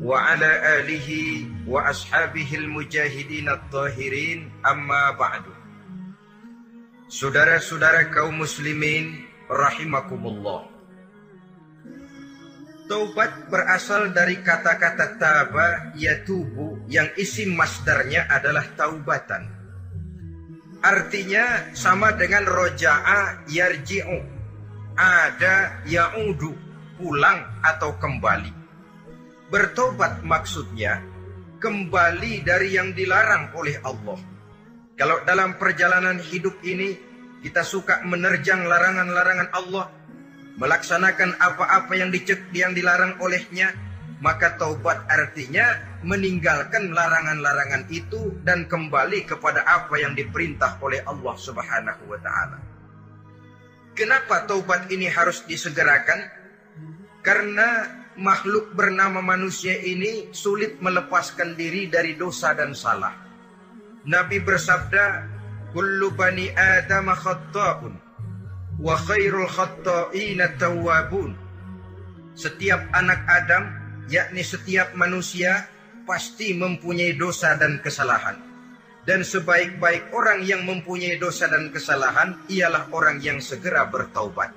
وعلى آله وأصحابه المجاهدين الطاهرين أما بعد Saudara-saudara kaum muslimin rahimakumullah Taubat berasal dari kata-kata taba yatubu yang isi masdarnya adalah taubatan Artinya sama dengan roja'a yarji'u. Ada ya'udu, pulang atau kembali. Bertobat maksudnya kembali dari yang dilarang oleh Allah. Kalau dalam perjalanan hidup ini kita suka menerjang larangan-larangan Allah, melaksanakan apa-apa yang dicek yang dilarang olehnya, maka taubat artinya meninggalkan larangan-larangan itu dan kembali kepada apa yang diperintah oleh Allah Subhanahu wa taala. Kenapa taubat ini harus disegerakan? Karena makhluk bernama manusia ini sulit melepaskan diri dari dosa dan salah. Nabi bersabda, "Kullu bani Adam khatta'un wa khairul khatta'ina tawwabun." Setiap anak Adam yakni setiap manusia pasti mempunyai dosa dan kesalahan. Dan sebaik-baik orang yang mempunyai dosa dan kesalahan ialah orang yang segera bertaubat.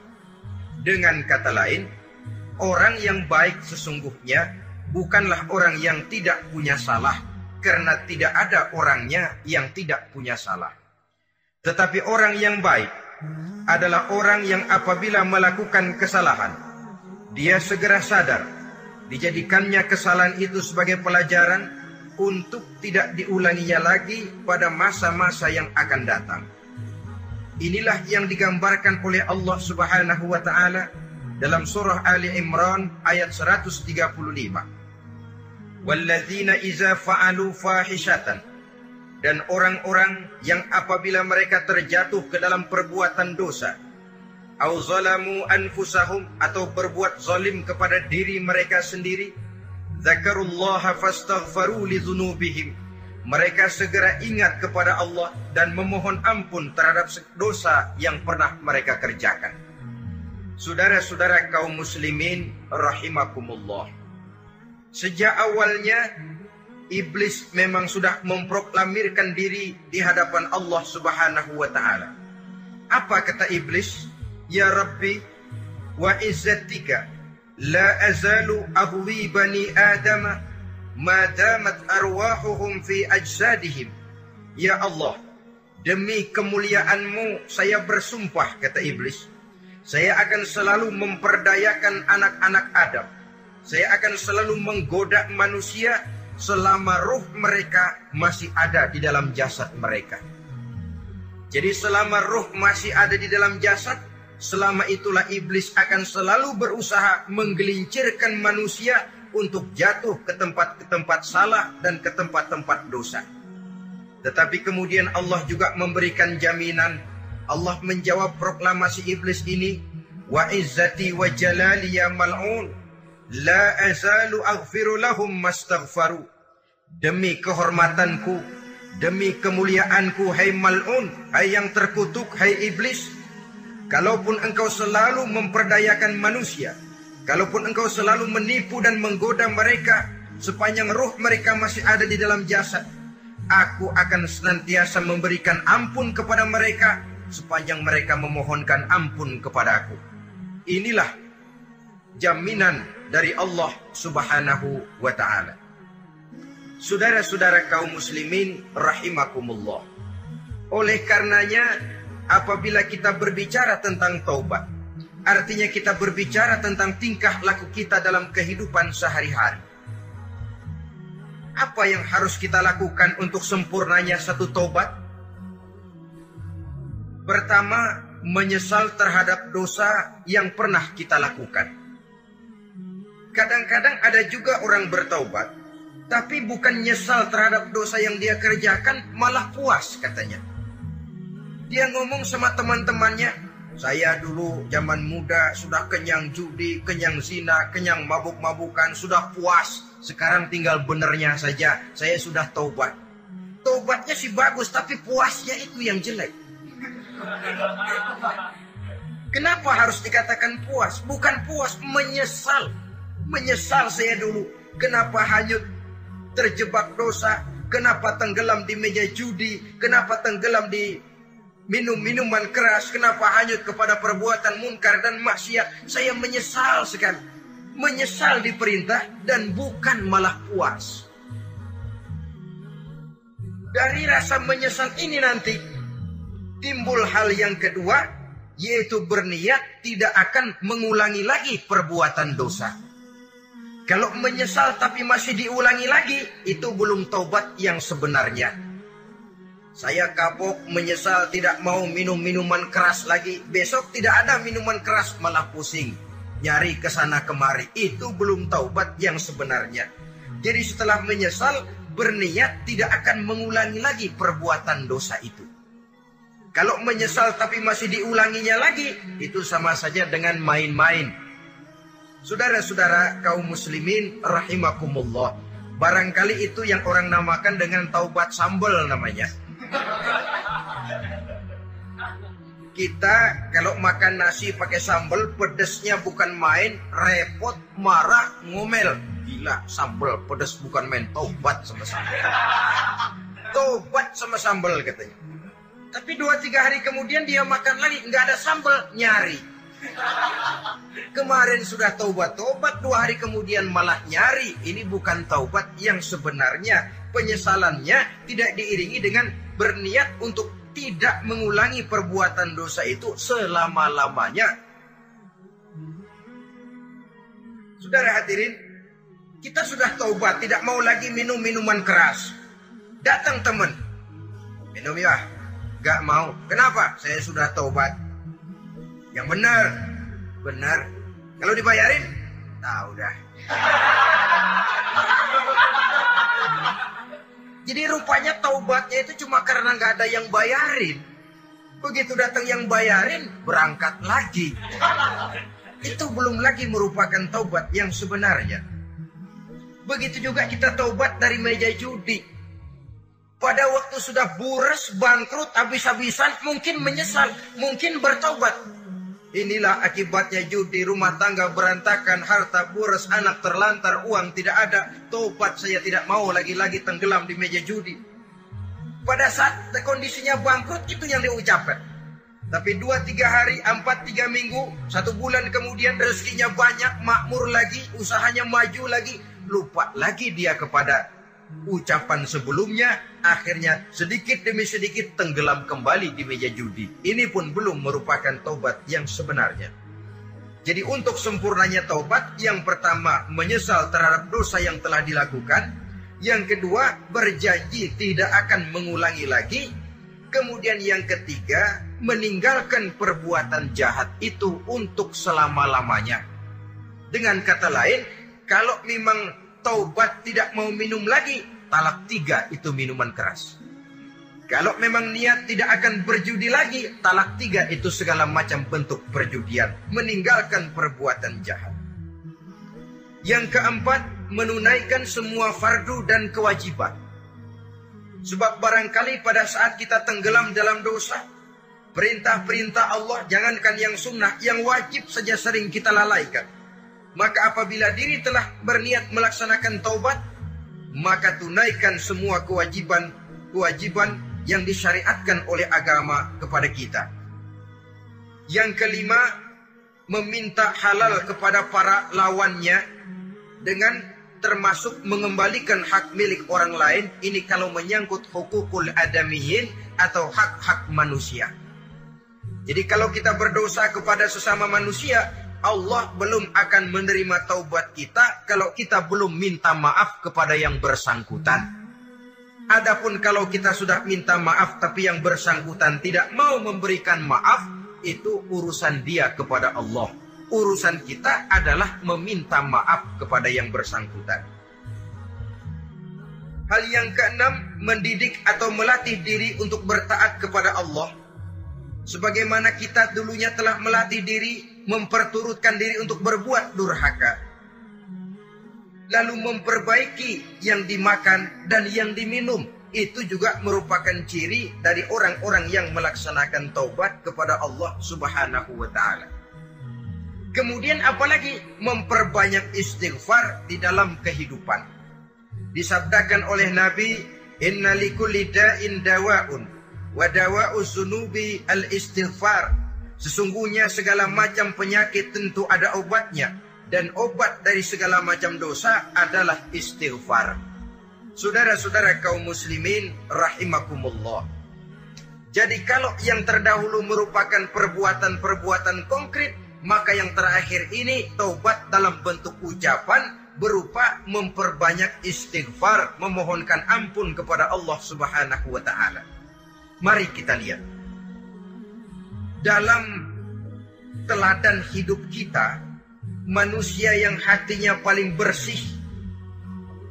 Dengan kata lain, orang yang baik sesungguhnya bukanlah orang yang tidak punya salah, karena tidak ada orangnya yang tidak punya salah. Tetapi orang yang baik adalah orang yang apabila melakukan kesalahan, dia segera sadar dijadikannya kesalahan itu sebagai pelajaran untuk tidak diulanginya lagi pada masa-masa yang akan datang. Inilah yang digambarkan oleh Allah Subhanahu wa taala dalam surah Ali Imran ayat 135. Walladzina iza fa'alu fahishatan. Dan orang-orang yang apabila mereka terjatuh ke dalam perbuatan dosa au zalamu anfusahum atau berbuat zalim kepada diri mereka sendiri zakarullaha fastaghfaru lidzunubihim mereka segera ingat kepada Allah dan memohon ampun terhadap dosa yang pernah mereka kerjakan Saudara-saudara kaum muslimin rahimakumullah Sejak awalnya iblis memang sudah memproklamirkan diri di hadapan Allah Subhanahu wa taala. Apa kata iblis? Ya Rabbi wa izzatika la azalu aghwi bani Adam ma damat arwahuhum fi ajsadihim. Ya Allah, demi kemuliaanmu saya bersumpah kata iblis. Saya akan selalu memperdayakan anak-anak Adam. Saya akan selalu menggoda manusia selama ruh mereka masih ada di dalam jasad mereka. Jadi selama ruh masih ada di dalam jasad, Selama itulah iblis akan selalu berusaha menggelincirkan manusia untuk jatuh ke tempat-ke tempat salah dan ke tempat-tempat dosa. Tetapi kemudian Allah juga memberikan jaminan. Allah menjawab proklamasi iblis ini. Wa izzati wa jalali ya mal'un. La azalu aghfiru lahum mastaghfaru. Demi kehormatanku, demi kemuliaanku, hai mal'un, hai yang terkutuk, hai iblis, Kalaupun engkau selalu memperdayakan manusia, kalaupun engkau selalu menipu dan menggoda mereka sepanjang roh mereka masih ada di dalam jasad, aku akan senantiasa memberikan ampun kepada mereka sepanjang mereka memohonkan ampun kepada aku. Inilah jaminan dari Allah Subhanahu wa taala. Saudara-saudara kaum muslimin rahimakumullah. Oleh karenanya apabila kita berbicara tentang taubat, artinya kita berbicara tentang tingkah laku kita dalam kehidupan sehari-hari. Apa yang harus kita lakukan untuk sempurnanya satu taubat? Pertama, menyesal terhadap dosa yang pernah kita lakukan. Kadang-kadang ada juga orang bertaubat, Tapi bukan nyesal terhadap dosa yang dia kerjakan, malah puas katanya. Dia ngomong sama teman-temannya, saya dulu zaman muda sudah kenyang judi, kenyang zina, kenyang mabuk-mabukan, sudah puas. Sekarang tinggal benernya saja, saya sudah taubat. Taubatnya sih bagus, tapi puasnya itu yang jelek. Kenapa harus dikatakan puas? Bukan puas, menyesal. Menyesal saya dulu. Kenapa hanyut terjebak dosa? Kenapa tenggelam di meja judi? Kenapa tenggelam di minum minuman keras? Kenapa hanyut kepada perbuatan munkar dan maksiat? Saya menyesal sekali. Menyesal diperintah dan bukan malah puas. Dari rasa menyesal ini nanti timbul hal yang kedua yaitu berniat tidak akan mengulangi lagi perbuatan dosa. Kalau menyesal tapi masih diulangi lagi, itu belum taubat yang sebenarnya. Saya kapok menyesal tidak mau minum minuman keras lagi. Besok tidak ada minuman keras malah pusing. Nyari ke sana kemari. Itu belum taubat yang sebenarnya. Jadi setelah menyesal, berniat tidak akan mengulangi lagi perbuatan dosa itu. Kalau menyesal tapi masih diulanginya lagi, itu sama saja dengan main-main. Saudara-saudara kaum muslimin rahimakumullah. Barangkali itu yang orang namakan dengan taubat sambal namanya. Kita kalau makan nasi pakai sambal pedesnya bukan main, repot, marah, ngomel. Gila, sambal pedes bukan main, taubat sama sambal. Taubat sama sambal katanya. Tapi dua tiga hari kemudian dia makan lagi, nggak ada sambal, nyari. Kemarin sudah taubat, taubat dua hari kemudian malah nyari. Ini bukan taubat yang sebenarnya. Penyesalannya tidak diiringi dengan berniat untuk tidak mengulangi perbuatan dosa itu selama-lamanya. Saudara hadirin, kita sudah taubat, tidak mau lagi minum minuman keras. Datang teman, minum ya, Gak mau. Kenapa? Saya sudah taubat. Yang benar. Benar. Kalau dibayarin? Tahu dah. Jadi rupanya taubatnya itu cuma karena nggak ada yang bayarin. Begitu datang yang bayarin, berangkat lagi. Itu belum lagi merupakan taubat yang sebenarnya. Begitu juga kita taubat dari meja judi. Pada waktu sudah buras, bangkrut, habis-habisan, mungkin menyesal, mungkin bertobat. Inilah akibatnya judi, rumah tangga berantakan, harta buras, anak terlantar, uang tidak ada. Tobat saya tidak mau lagi-lagi tenggelam di meja judi. Pada saat kondisinya bangkrut, itu yang diucapkan. Tapi dua, tiga hari, empat, tiga minggu, satu bulan kemudian rezekinya banyak, makmur lagi, usahanya maju lagi, lupa lagi dia kepada ucapan sebelumnya akhirnya sedikit demi sedikit tenggelam kembali di meja judi. Ini pun belum merupakan taubat yang sebenarnya. Jadi untuk sempurnanya taubat, yang pertama menyesal terhadap dosa yang telah dilakukan, yang kedua berjanji tidak akan mengulangi lagi, kemudian yang ketiga meninggalkan perbuatan jahat itu untuk selama-lamanya. Dengan kata lain, kalau memang taubat tidak mau minum lagi, talak tiga itu minuman keras. Kalau memang niat tidak akan berjudi lagi, talak tiga itu segala macam bentuk perjudian. Meninggalkan perbuatan jahat. Yang keempat, menunaikan semua fardu dan kewajiban. Sebab barangkali pada saat kita tenggelam dalam dosa, perintah-perintah Allah jangankan yang sunnah, yang wajib saja sering kita lalaikan. Maka apabila diri telah berniat melaksanakan taubat, maka tunaikan semua kewajiban-kewajiban yang disyariatkan oleh agama kepada kita. Yang kelima, meminta halal kepada para lawannya dengan termasuk mengembalikan hak milik orang lain ini kalau menyangkut hukukul adamiyin atau hak-hak manusia. Jadi kalau kita berdosa kepada sesama manusia, Allah belum akan menerima taubat kita kalau kita belum minta maaf kepada yang bersangkutan. Adapun kalau kita sudah minta maaf tapi yang bersangkutan tidak mau memberikan maaf, itu urusan dia kepada Allah. Urusan kita adalah meminta maaf kepada yang bersangkutan. Hal yang keenam, mendidik atau melatih diri untuk bertaat kepada Allah. Sebagaimana kita dulunya telah melatih diri, memperturutkan diri untuk berbuat durhaka. Lalu memperbaiki yang dimakan dan yang diminum. Itu juga merupakan ciri dari orang-orang yang melaksanakan taubat kepada Allah subhanahu wa ta'ala. Kemudian apalagi memperbanyak istighfar di dalam kehidupan. Disabdakan oleh Nabi, "Inna likulli da'in dawa'un wa dawa'u zunubi al-istighfar." Sesungguhnya segala macam penyakit tentu ada obatnya dan obat dari segala macam dosa adalah istighfar. Saudara-saudara kaum muslimin rahimakumullah. Jadi kalau yang terdahulu merupakan perbuatan-perbuatan konkret, maka yang terakhir ini taubat dalam bentuk ucapan berupa memperbanyak istighfar, memohonkan ampun kepada Allah Subhanahu wa taala. Mari kita lihat. Dalam teladan hidup kita, manusia yang hatinya paling bersih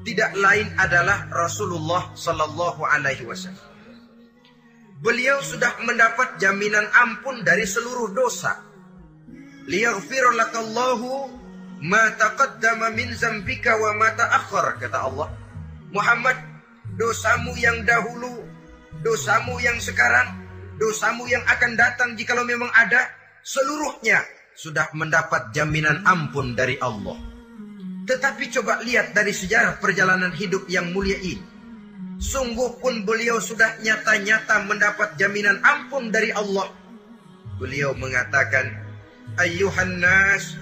tidak lain adalah Rasulullah sallallahu alaihi wasallam. Beliau sudah mendapat jaminan ampun dari seluruh dosa liyaghfir lakallahu ma taqaddama min zambika wa ma ta'akhkhar kata Allah. Muhammad, dosamu yang dahulu, dosamu yang sekarang, dosamu yang akan datang jikalau memang ada, seluruhnya sudah mendapat jaminan ampun dari Allah. Tetapi coba lihat dari sejarah perjalanan hidup yang mulia ini. Sungguh pun beliau sudah nyata-nyata mendapat jaminan ampun dari Allah. Beliau mengatakan, Ayuhan nas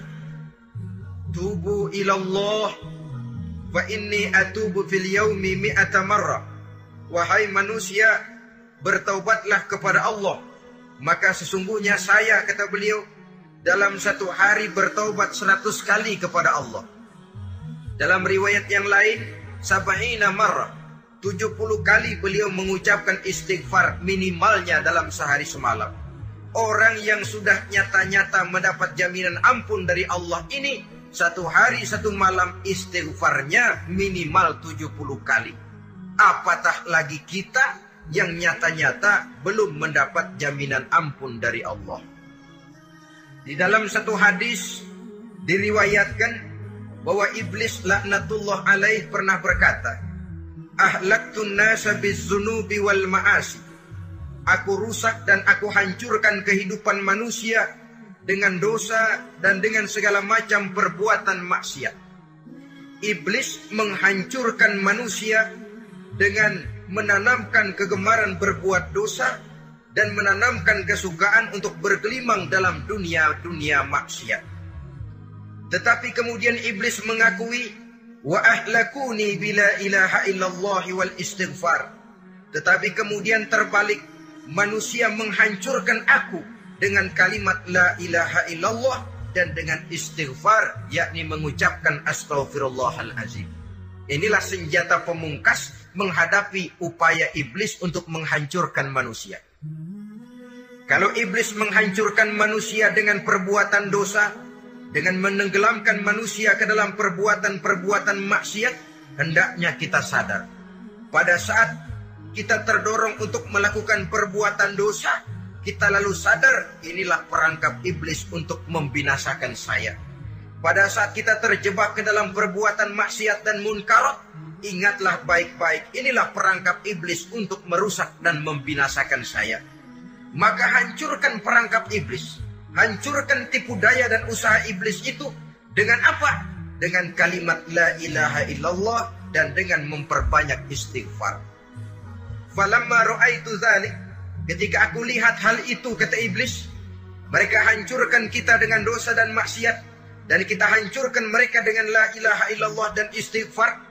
tubu ilallah fa inni atubu fil yaumi mi'ata marra wahai manusia bertaubatlah kepada Allah. Maka sesungguhnya saya kata beliau dalam satu hari bertaubat seratus kali kepada Allah. Dalam riwayat yang lain sab'ina marra 70 kali beliau mengucapkan istighfar minimalnya dalam sehari semalam. Orang yang sudah nyata-nyata mendapat jaminan ampun dari Allah ini satu hari satu malam istighfarnya minimal 70 kali. Apatah lagi kita yang nyata-nyata belum mendapat jaminan ampun dari Allah. Di dalam satu hadis diriwayatkan bahwa iblis laknatullah alaih pernah berkata, Ahlaktun nasa bizunubi wal ma'asi Aku rusak dan aku hancurkan kehidupan manusia dengan dosa dan dengan segala macam perbuatan maksiat. Iblis menghancurkan manusia dengan menanamkan kegemaran berbuat dosa dan menanamkan kesukaan untuk bergelimang dalam dunia-dunia maksiat. Tetapi kemudian iblis mengakui wa ahlakuni bila ilaha illallah wal istighfar. Tetapi kemudian terbalik manusia menghancurkan aku dengan kalimat la ilaha illallah dan dengan istighfar yakni mengucapkan astaghfirullahalazim. Inilah senjata pemungkas menghadapi upaya iblis untuk menghancurkan manusia. Kalau iblis menghancurkan manusia dengan perbuatan dosa, dengan menenggelamkan manusia ke dalam perbuatan-perbuatan maksiat, hendaknya kita sadar. Pada saat kita terdorong untuk melakukan perbuatan dosa, kita lalu sadar inilah perangkap iblis untuk membinasakan saya. Pada saat kita terjebak ke dalam perbuatan maksiat dan munkarat, ingatlah baik-baik inilah perangkap iblis untuk merusak dan membinasakan saya. Maka hancurkan perangkap iblis, hancurkan tipu daya dan usaha iblis itu dengan apa? Dengan kalimat la ilaha illallah dan dengan memperbanyak istighfar. Falamma ra'aitu dzalik, ketika aku lihat hal itu kata iblis, mereka hancurkan kita dengan dosa dan maksiat dan kita hancurkan mereka dengan la ilaha illallah dan istighfar.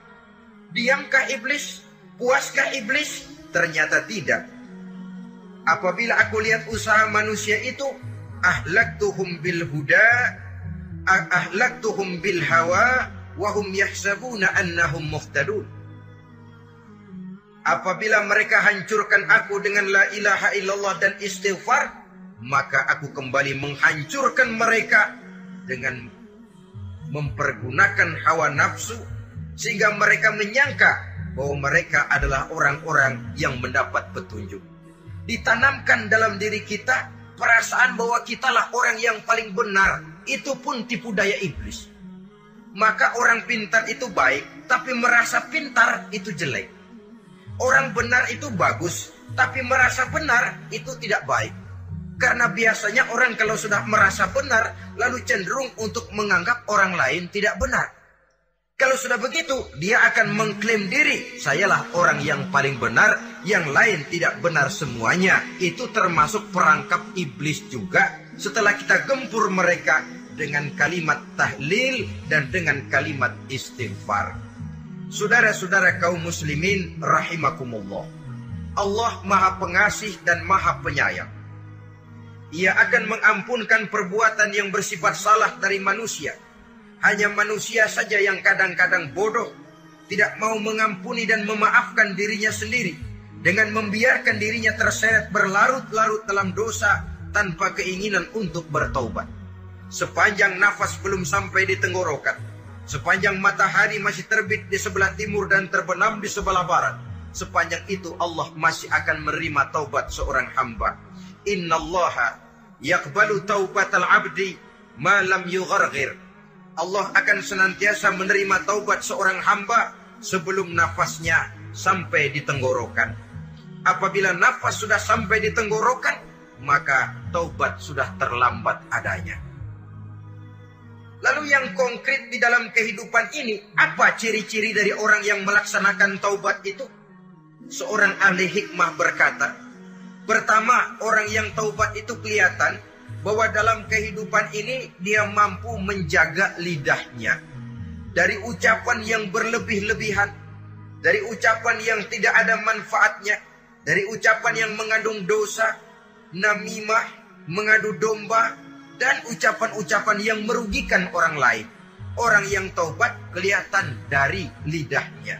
Diamkah iblis? Puaskah iblis? Ternyata tidak. Apabila aku lihat usaha manusia itu, ahlaktuhum bil huda, ahlaktuhum bil hawa, wahum yahsabuna annahum muhtadun Apabila mereka hancurkan aku dengan la ilaha illallah dan istighfar, maka aku kembali menghancurkan mereka dengan mempergunakan hawa nafsu sehingga mereka menyangka bahwa mereka adalah orang-orang yang mendapat petunjuk. Ditanamkan dalam diri kita perasaan bahwa kitalah orang yang paling benar, itu pun tipu daya iblis. Maka orang pintar itu baik, tapi merasa pintar itu jelek. Orang benar itu bagus, tapi merasa benar itu tidak baik. Karena biasanya orang kalau sudah merasa benar, lalu cenderung untuk menganggap orang lain tidak benar. Kalau sudah begitu, dia akan mengklaim diri, sayalah orang yang paling benar, yang lain tidak benar semuanya. Itu termasuk perangkap iblis juga setelah kita gempur mereka dengan kalimat tahlil dan dengan kalimat istighfar. Saudara-saudara kaum muslimin rahimakumullah. Allah Maha Pengasih dan Maha Penyayang. Ia akan mengampunkan perbuatan yang bersifat salah dari manusia. Hanya manusia saja yang kadang-kadang bodoh, tidak mau mengampuni dan memaafkan dirinya sendiri dengan membiarkan dirinya terseret berlarut-larut dalam dosa tanpa keinginan untuk bertaubat. Sepanjang nafas belum sampai di tenggorokan, sepanjang matahari masih terbit di sebelah timur dan terbenam di sebelah barat, sepanjang itu Allah masih akan menerima taubat seorang hamba. Inna Allah yakbalu taubatal abdi malam yughargir. Allah akan senantiasa menerima taubat seorang hamba sebelum nafasnya sampai di tenggorokan. Apabila nafas sudah sampai di tenggorokan, maka taubat sudah terlambat adanya. Lalu yang konkret di dalam kehidupan ini, apa ciri-ciri dari orang yang melaksanakan taubat itu? Seorang ahli hikmah berkata, pertama orang yang taubat itu kelihatan bahwa dalam kehidupan ini dia mampu menjaga lidahnya dari ucapan yang berlebih-lebihan, dari ucapan yang tidak ada manfaatnya, dari ucapan yang mengandung dosa, namimah, mengadu domba, dan ucapan-ucapan yang merugikan orang lain. Orang yang taubat kelihatan dari lidahnya.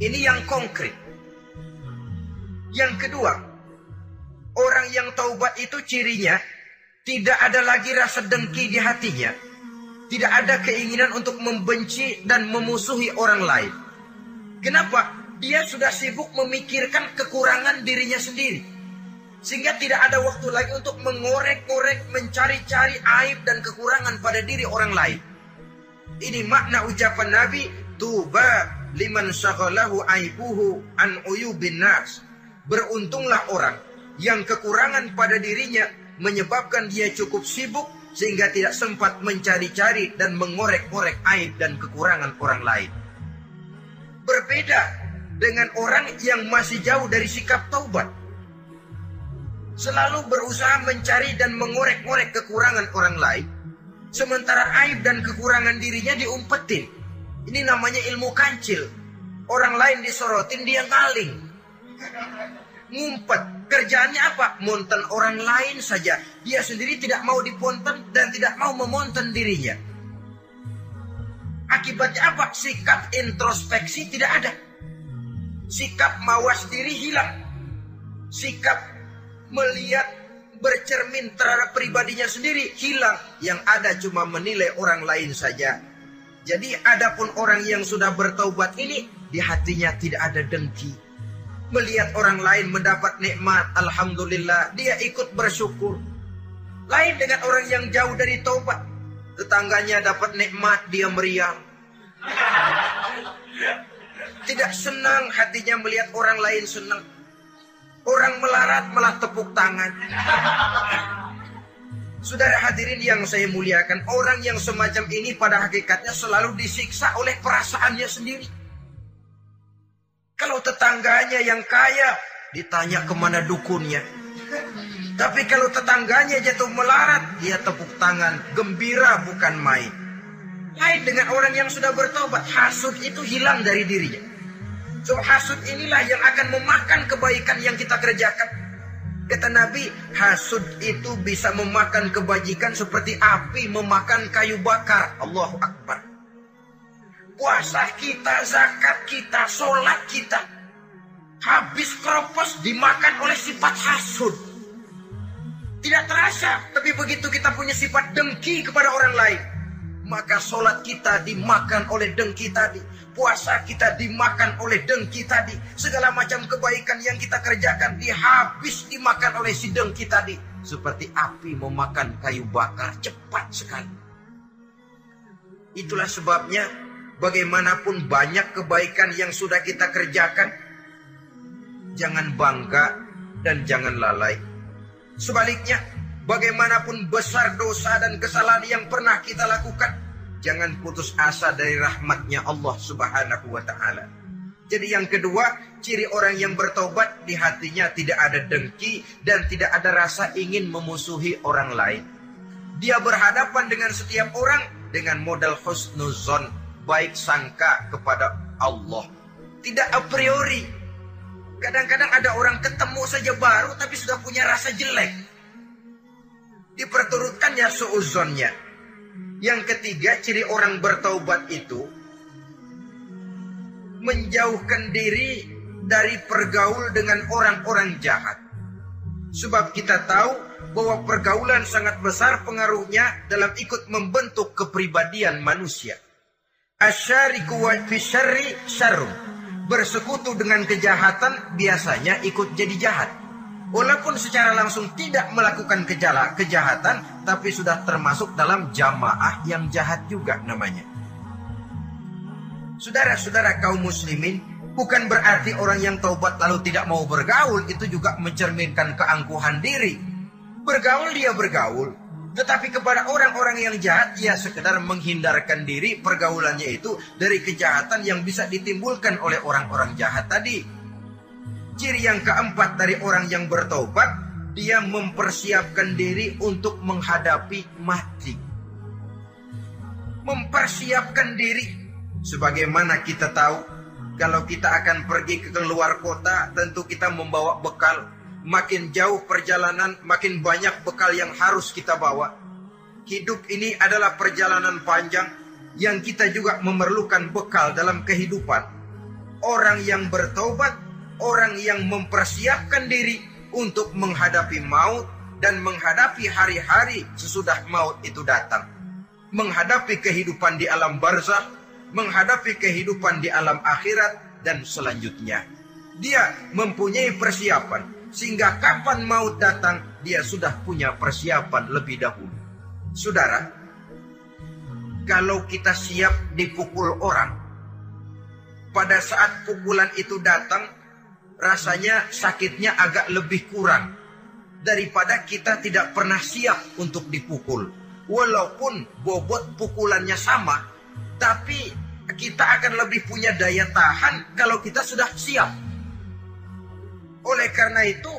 Ini yang konkret. Yang kedua, orang yang taubat itu cirinya tidak ada lagi rasa dengki di hatinya. Tidak ada keinginan untuk membenci dan memusuhi orang lain. Kenapa? Dia sudah sibuk memikirkan kekurangan dirinya sendiri. Sehingga tidak ada waktu lagi untuk mengorek-ngorek, mencari-cari aib dan kekurangan pada diri orang lain. Ini makna ucapan Nabi, Tuba liman syaghalahu aibuhu an uyubin nas. Beruntunglah orang yang kekurangan pada dirinya menyebabkan dia cukup sibuk sehingga tidak sempat mencari-cari dan mengorek-ngorek aib dan kekurangan orang lain. Berbeda dengan orang yang masih jauh dari sikap taubat. Selalu berusaha mencari dan mengorek-ngorek kekurangan orang lain. Sementara aib dan kekurangan dirinya diumpetin. Ini namanya ilmu kancil. Orang lain disorotin, dia ngaling. Ngumpet. Kerjaannya apa? Monten orang lain saja. Dia sendiri tidak mau diponten dan tidak mau memonten dirinya. Akibatnya apa? Sikap introspeksi tidak ada. Sikap mawas diri hilang. Sikap melihat bercermin terhadap pribadinya sendiri hilang. Yang ada cuma menilai orang lain saja. Jadi adapun orang yang sudah bertaubat ini di hatinya tidak ada dengki. Melihat orang lain mendapat nikmat, alhamdulillah, dia ikut bersyukur. Lain dengan orang yang jauh dari taubat. Tetangganya dapat nikmat, dia meriang. Tidak senang hatinya melihat orang lain senang. Orang melarat malah tepuk tangan. Saudara hadirin yang saya muliakan, orang yang semacam ini pada hakikatnya selalu disiksa oleh perasaannya sendiri. Kalau tetangganya yang kaya, ditanya ke mana dukunnya. Tapi kalau tetangganya jatuh melarat, dia tepuk tangan, gembira bukan main. Lain dengan orang yang sudah bertobat, hasud itu hilang dari dirinya. So hasud inilah yang akan memakan kebaikan yang kita kerjakan. Kata Nabi, hasud itu bisa memakan kebajikan seperti api memakan kayu bakar. Allahu Akbar. Puasa kita, zakat kita, sholat kita. Habis keropos dimakan oleh sifat hasud. Tidak terasa, tapi begitu kita punya sifat dengki kepada orang lain. maka sholat kita dimakan oleh dengki tadi. Puasa kita dimakan oleh dengki tadi. Segala macam kebaikan yang kita kerjakan dihabis dimakan oleh si dengki tadi. Seperti api memakan kayu bakar cepat sekali. Itulah sebabnya bagaimanapun banyak kebaikan yang sudah kita kerjakan. Jangan bangga dan jangan lalai. Sebaliknya, bagaimanapun besar dosa dan kesalahan yang pernah kita lakukan, jangan putus asa dari rahmatnya Allah Subhanahu wa taala. Jadi yang kedua, ciri orang yang bertobat di hatinya tidak ada dengki dan tidak ada rasa ingin memusuhi orang lain. Dia berhadapan dengan setiap orang dengan modal husnuzon, baik sangka kepada Allah. Tidak a priori, Kadang-kadang ada orang ketemu saja baru tapi sudah punya rasa jelek. Diperturutkannya seuzonnya. Yang ketiga ciri orang bertaubat itu menjauhkan diri dari pergaul dengan orang-orang jahat. Sebab kita tahu bahwa pergaulan sangat besar pengaruhnya dalam ikut membentuk kepribadian manusia. Asyariku wa fi syarri syarrum bersekutu dengan kejahatan biasanya ikut jadi jahat. Walaupun secara langsung tidak melakukan kejala, kejahatan, tapi sudah termasuk dalam jamaah yang jahat juga namanya. Saudara-saudara kaum muslimin, bukan berarti orang yang taubat lalu tidak mau bergaul, itu juga mencerminkan keangkuhan diri. Bergaul dia bergaul, tetapi kepada orang-orang yang jahat, ia sekedar menghindarkan diri pergaulannya itu dari kejahatan yang bisa ditimbulkan oleh orang-orang jahat tadi. Ciri yang keempat dari orang yang bertobat, dia mempersiapkan diri untuk menghadapi mati. Mempersiapkan diri. Sebagaimana kita tahu, kalau kita akan pergi ke luar kota, tentu kita membawa bekal makin jauh perjalanan, makin banyak bekal yang harus kita bawa. Hidup ini adalah perjalanan panjang yang kita juga memerlukan bekal dalam kehidupan. Orang yang bertobat, orang yang mempersiapkan diri untuk menghadapi maut dan menghadapi hari-hari sesudah maut itu datang. Menghadapi kehidupan di alam barzah, menghadapi kehidupan di alam akhirat dan selanjutnya. Dia mempunyai persiapan sehingga kapan maut datang, dia sudah punya persiapan lebih dahulu. Saudara, kalau kita siap dipukul orang, pada saat pukulan itu datang, rasanya sakitnya agak lebih kurang daripada kita tidak pernah siap untuk dipukul. Walaupun bobot pukulannya sama, tapi kita akan lebih punya daya tahan kalau kita sudah siap. Oleh karena itu,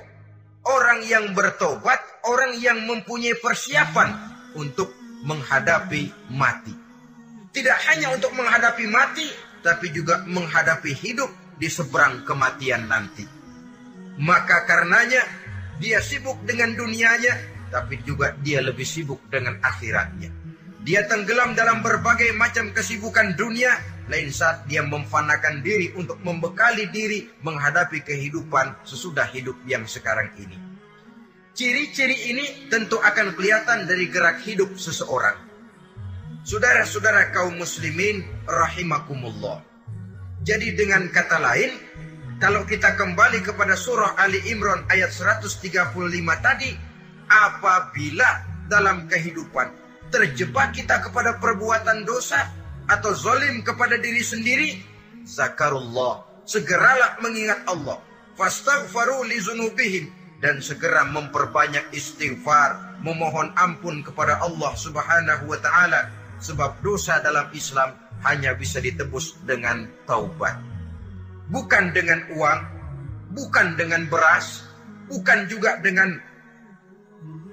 orang yang bertobat, orang yang mempunyai persiapan untuk menghadapi mati. Tidak hanya untuk menghadapi mati, tapi juga menghadapi hidup di seberang kematian nanti. Maka karenanya, dia sibuk dengan dunianya, tapi juga dia lebih sibuk dengan akhiratnya. Dia tenggelam dalam berbagai macam kesibukan dunia, lain saat dia memfanakan diri untuk membekali diri menghadapi kehidupan sesudah hidup yang sekarang ini. Ciri-ciri ini tentu akan kelihatan dari gerak hidup seseorang. Saudara-saudara kaum muslimin rahimakumullah. Jadi dengan kata lain, kalau kita kembali kepada surah Ali Imran ayat 135 tadi, apabila dalam kehidupan terjebak kita kepada perbuatan dosa, atau zolim kepada diri sendiri, zakarullah, segeralah mengingat Allah. Fastaghfaru li dan segera memperbanyak istighfar, memohon ampun kepada Allah Subhanahu wa taala sebab dosa dalam Islam hanya bisa ditebus dengan taubat. Bukan dengan uang, bukan dengan beras, bukan juga dengan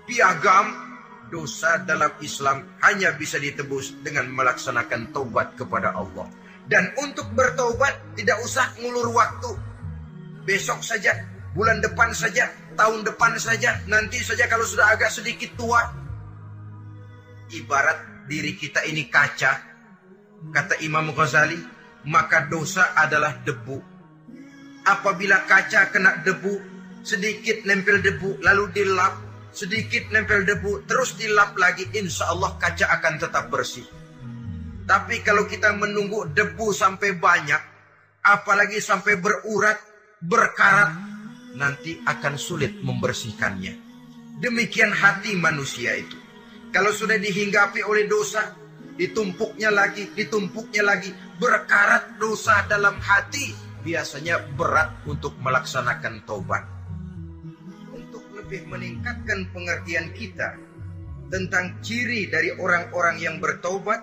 piagam, dosa dalam Islam hanya bisa ditebus dengan melaksanakan taubat kepada Allah. Dan untuk bertobat tidak usah ngulur waktu. Besok saja, bulan depan saja, tahun depan saja, nanti saja kalau sudah agak sedikit tua. Ibarat diri kita ini kaca, kata Imam Ghazali, maka dosa adalah debu. Apabila kaca kena debu, sedikit nempel debu lalu dilap, sedikit nempel debu, terus dilap lagi, insya Allah kaca akan tetap bersih. Tapi kalau kita menunggu debu sampai banyak, apalagi sampai berurat, berkarat, nanti akan sulit membersihkannya. Demikian hati manusia itu. Kalau sudah dihinggapi oleh dosa, ditumpuknya lagi, ditumpuknya lagi, berkarat dosa dalam hati, biasanya berat untuk melaksanakan taubat. Lebih meningkatkan pengertian kita tentang ciri dari orang-orang yang bertobat,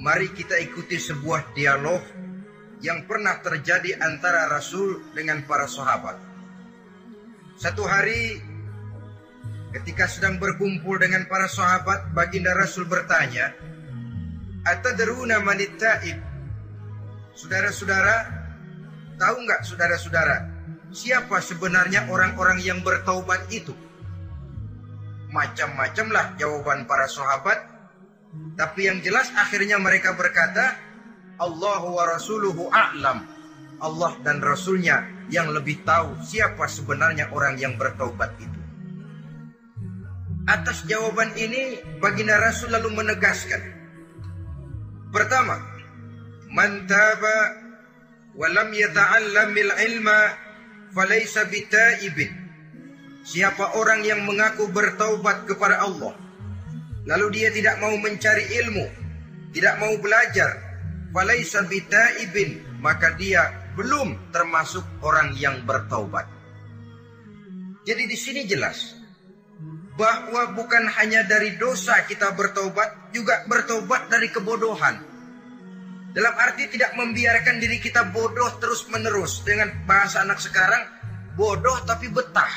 mari kita ikuti sebuah dialog yang pernah terjadi antara Rasul dengan para sahabat. Satu hari ketika sedang berkumpul dengan para sahabat, baginda Rasul bertanya, Atadruna manit ta'ib? Saudara-saudara, tahu nggak saudara-saudara, siapa sebenarnya orang-orang yang bertaubat itu? Macam-macam lah jawaban para sahabat, tapi yang jelas akhirnya mereka berkata, Allahu wa rasuluhu a'lam. Allah dan Rasulnya yang lebih tahu siapa sebenarnya orang yang bertaubat itu. Atas jawaban ini, baginda Rasul lalu menegaskan. Pertama, man taba wa lam yata'allamil ilma falaysa bita'ibin. Siapa orang yang mengaku bertaubat kepada Allah, lalu dia tidak mau mencari ilmu, tidak mau belajar, falaysa bita'ibin, maka dia belum termasuk orang yang bertaubat. Jadi di sini jelas bahwa bukan hanya dari dosa kita bertobat, juga bertobat dari kebodohan. Dalam arti tidak membiarkan diri kita bodoh terus menerus dengan bahasa anak sekarang, bodoh tapi betah.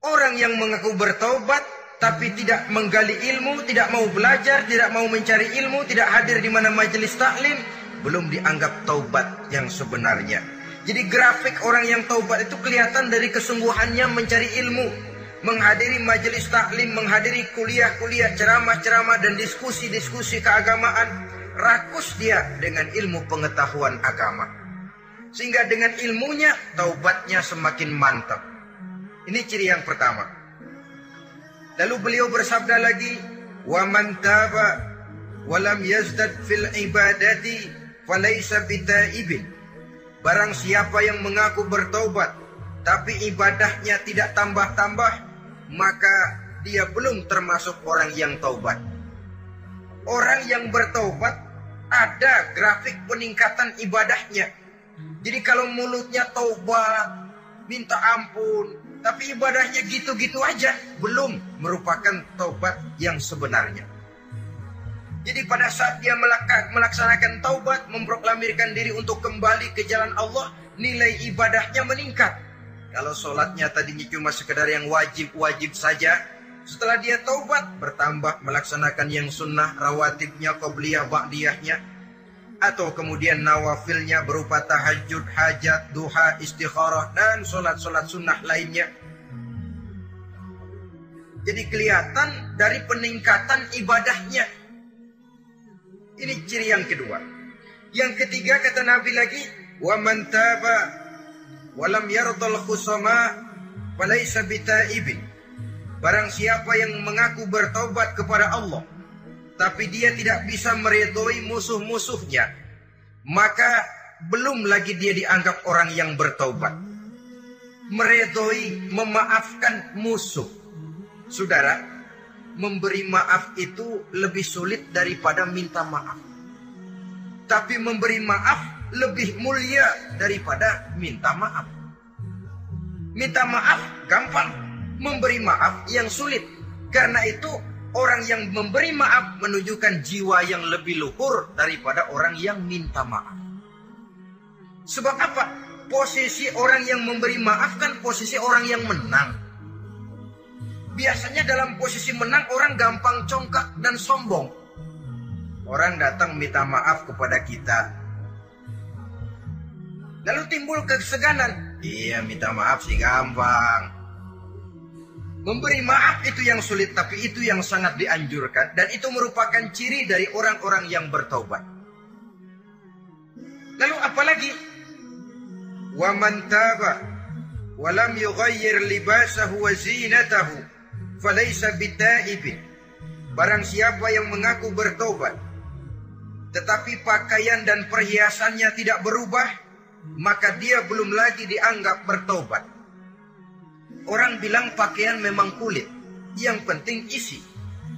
Orang yang mengaku bertobat tapi tidak menggali ilmu, tidak mau belajar, tidak mau mencari ilmu, tidak hadir di mana majelis taklim, belum dianggap taubat yang sebenarnya. Jadi grafik orang yang taubat itu kelihatan dari kesungguhannya mencari ilmu, menghadiri majelis taklim, menghadiri kuliah-kuliah, ceramah-ceramah dan diskusi-diskusi keagamaan, rakus dia dengan ilmu pengetahuan agama. Sehingga dengan ilmunya taubatnya semakin mantap. Ini ciri yang pertama. Lalu beliau bersabda lagi, "Wa man taba wa lam yazdad fil ibadati falaysa bitaibin." Barang siapa yang mengaku bertobat tapi ibadahnya tidak tambah-tambah, maka dia belum termasuk orang yang taubat. Orang yang bertobat ada grafik peningkatan ibadahnya. Jadi kalau mulutnya taubat, minta ampun, tapi ibadahnya gitu-gitu aja, belum merupakan taubat yang sebenarnya. Jadi pada saat dia melaksanakan taubat, memproklamirkan diri untuk kembali ke jalan Allah, nilai ibadahnya meningkat. Kalau sholatnya tadinya cuma sekedar yang wajib-wajib saja, setelah dia taubat, bertambah melaksanakan yang sunnah, rawatibnya, qobliyah, ba'diyahnya, atau kemudian nawafilnya berupa tahajud, hajat, duha, istikharah, dan sholat-sholat sunnah lainnya. Jadi kelihatan dari peningkatan ibadahnya. Ini ciri yang kedua. Yang ketiga kata Nabi lagi, wa man wa lam yardal khusama falaysa bitaibin. Barang siapa yang mengaku bertobat kepada Allah, tapi dia tidak bisa meredoi musuh-musuhnya, maka belum lagi dia dianggap orang yang bertobat. Meredoi, memaafkan musuh. Saudara, memberi maaf itu lebih sulit daripada minta maaf. Tapi memberi maaf lebih mulia daripada minta maaf. Minta maaf gampang, memberi maaf yang sulit. Karena itu orang yang memberi maaf menunjukkan jiwa yang lebih luhur daripada orang yang minta maaf. Sebab apa? Posisi orang yang memberi maaf kan posisi orang yang menang. Biasanya dalam posisi menang orang gampang congkak dan sombong. Orang datang minta maaf kepada kita. Lalu timbul keseganan. Iya minta maaf sih gampang. Memberi maaf itu yang sulit tapi itu yang sangat dianjurkan. Dan itu merupakan ciri dari orang-orang yang bertaubat. Lalu apalagi? Wa man taba wa lam yughayyir libasahu wa zinatahu falaysa bitaibin. Barang siapa yang mengaku bertobat tetapi pakaian dan perhiasannya tidak berubah, maka dia belum lagi dianggap bertobat. Orang bilang pakaian memang kulit, yang penting isi.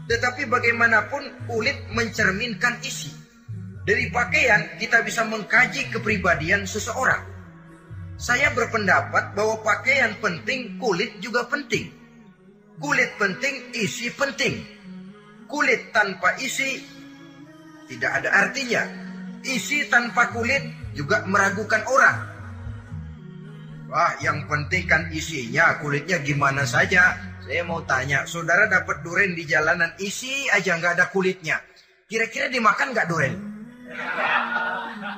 Tetapi bagaimanapun kulit mencerminkan isi. Dari pakaian kita bisa mengkaji kepribadian seseorang. Saya berpendapat bahwa pakaian penting, kulit juga penting. Kulit penting, isi penting. Kulit tanpa isi tidak ada artinya. Isi tanpa kulit juga meragukan orang. Wah, yang penting kan isinya, kulitnya gimana saja. Saya mau tanya, saudara dapat duren di jalanan, isi aja nggak ada kulitnya. Kira-kira dimakan nggak duren?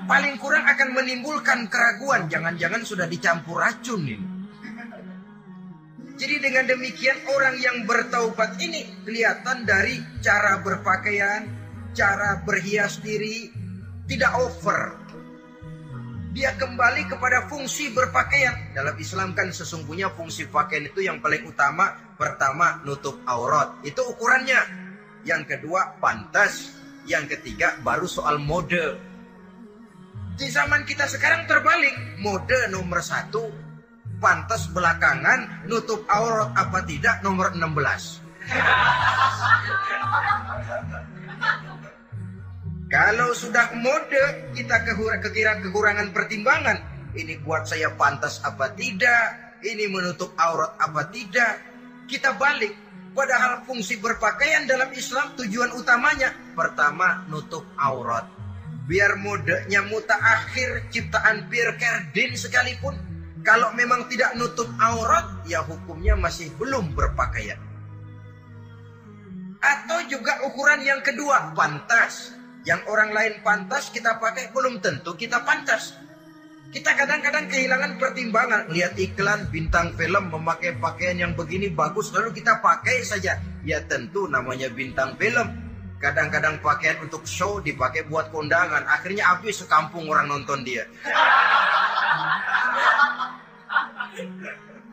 Paling kurang akan menimbulkan keraguan, jangan-jangan sudah dicampur racun ini. Jadi dengan demikian orang yang bertaubat ini kelihatan dari cara berpakaian, cara berhias diri, tidak over. Dia kembali kepada fungsi berpakaian. Dalam Islam kan sesungguhnya fungsi pakaian itu yang paling utama. Pertama, nutup aurat. Itu ukurannya. Yang kedua, pantas. Yang ketiga, baru soal mode. Di zaman kita sekarang terbalik. Mode nomor satu, pantas belakangan, nutup aurat apa tidak nomor 16. Kalau sudah mode kita kekira kekurangan pertimbangan. Ini buat saya pantas apa tidak. Ini menutup aurat apa tidak. Kita balik. Padahal fungsi berpakaian dalam Islam tujuan utamanya. Pertama nutup aurat. Biar modenya muta akhir ciptaan Pierre Cardin sekalipun. Kalau memang tidak nutup aurat ya hukumnya masih belum berpakaian. Atau juga ukuran yang kedua pantas yang orang lain pantas kita pakai belum tentu kita pantas. Kita kadang-kadang kehilangan pertimbangan. Lihat iklan bintang film memakai pakaian yang begini bagus. Lalu kita pakai saja. Ya tentu namanya bintang film. Kadang-kadang pakaian untuk show dipakai buat kondangan. Akhirnya habis sekampung orang nonton dia.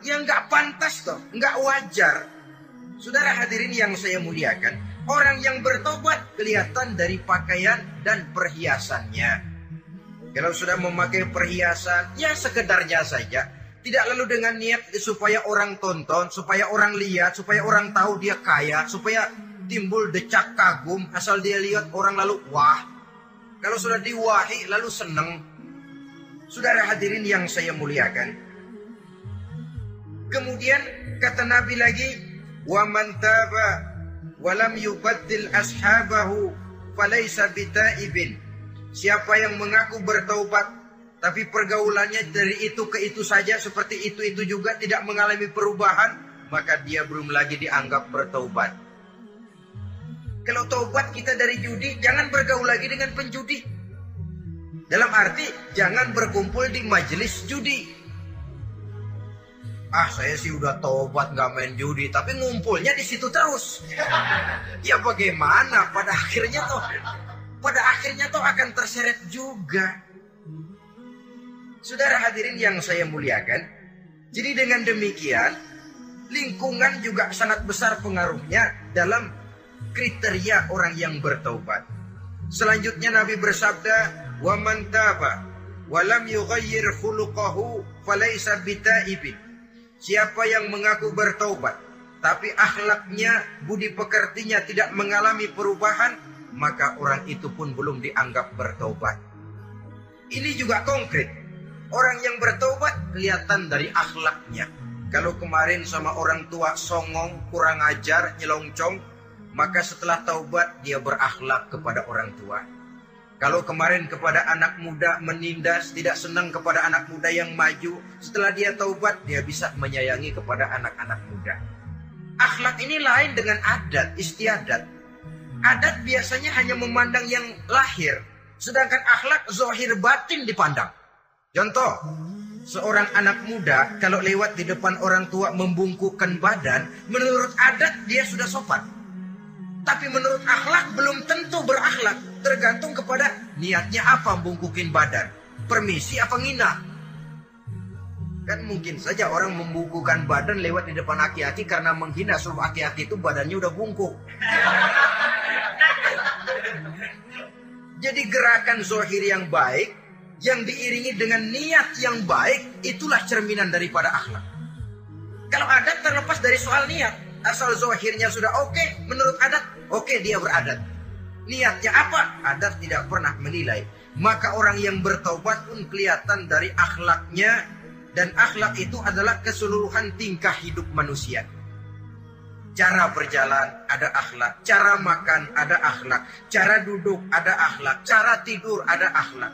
yang nggak pantas toh. nggak wajar. Saudara hadirin yang saya muliakan. Orang yang bertobat kelihatan dari pakaian dan perhiasannya. Kalau sudah memakai perhiasan, ya sekedarnya saja. Tidak lalu dengan niat supaya orang tonton, supaya orang lihat, supaya orang tahu dia kaya, supaya timbul decak kagum, asal dia lihat orang lalu wah. Kalau sudah diwahi lalu senang. Saudara hadirin yang saya muliakan. Kemudian kata Nabi lagi, "Wa man taba walam yubaddil ashabahu falaysa bitaibin. Siapa yang mengaku bertaubat tapi pergaulannya dari itu ke itu saja seperti itu-itu juga tidak mengalami perubahan, maka dia belum lagi dianggap bertaubat. Kalau taubat kita dari judi, jangan bergaul lagi dengan penjudi. Dalam arti, jangan berkumpul di majelis judi ah saya sih udah tobat nggak main judi tapi ngumpulnya di situ terus. Ya bagaimana? Pada akhirnya tuh pada akhirnya tuh akan terseret juga. Saudara hadirin yang saya muliakan jadi dengan demikian lingkungan juga sangat besar pengaruhnya dalam kriteria orang yang bertobat. Selanjutnya Nabi bersabda wa man taba walam yughayyir khuluquhu falaysa bitaibin Siapa yang mengaku bertaubat, tapi akhlaknya, budi pekertinya tidak mengalami perubahan, maka orang itu pun belum dianggap bertaubat. Ini juga konkret. Orang yang bertaubat kelihatan dari akhlaknya. Kalau kemarin sama orang tua songong, kurang ajar, nyelongcong, maka setelah taubat dia berakhlak kepada orang tua. Kalau kemarin kepada anak muda menindas, tidak senang kepada anak muda yang maju, setelah dia taubat, dia bisa menyayangi kepada anak-anak muda. Akhlak ini lain dengan adat, istiadat. Adat biasanya hanya memandang yang lahir, sedangkan akhlak zohir batin dipandang. Contoh, seorang anak muda kalau lewat di depan orang tua membungkukkan badan, menurut adat dia sudah sopan. Tapi menurut akhlak belum tentu berakhlak. Tergantung kepada niatnya apa bungkukin badan. Permisi apa ngina. Kan mungkin saja orang membukukan badan lewat di depan aki-aki karena menghina sebab aki-aki itu badannya udah bungkuk. Jadi gerakan zohir yang baik yang diiringi dengan niat yang baik itulah cerminan daripada akhlak. Kalau adat terlepas dari soal niat. Asal zohirnya sudah oke okay, menurut adat, oke okay, dia beradat. Niatnya apa? Adat tidak pernah menilai. Maka orang yang bertaubat pun kelihatan dari akhlaknya dan akhlak itu adalah keseluruhan tingkah hidup manusia. Cara berjalan ada akhlak, cara makan ada akhlak, cara duduk ada akhlak, cara tidur ada akhlak.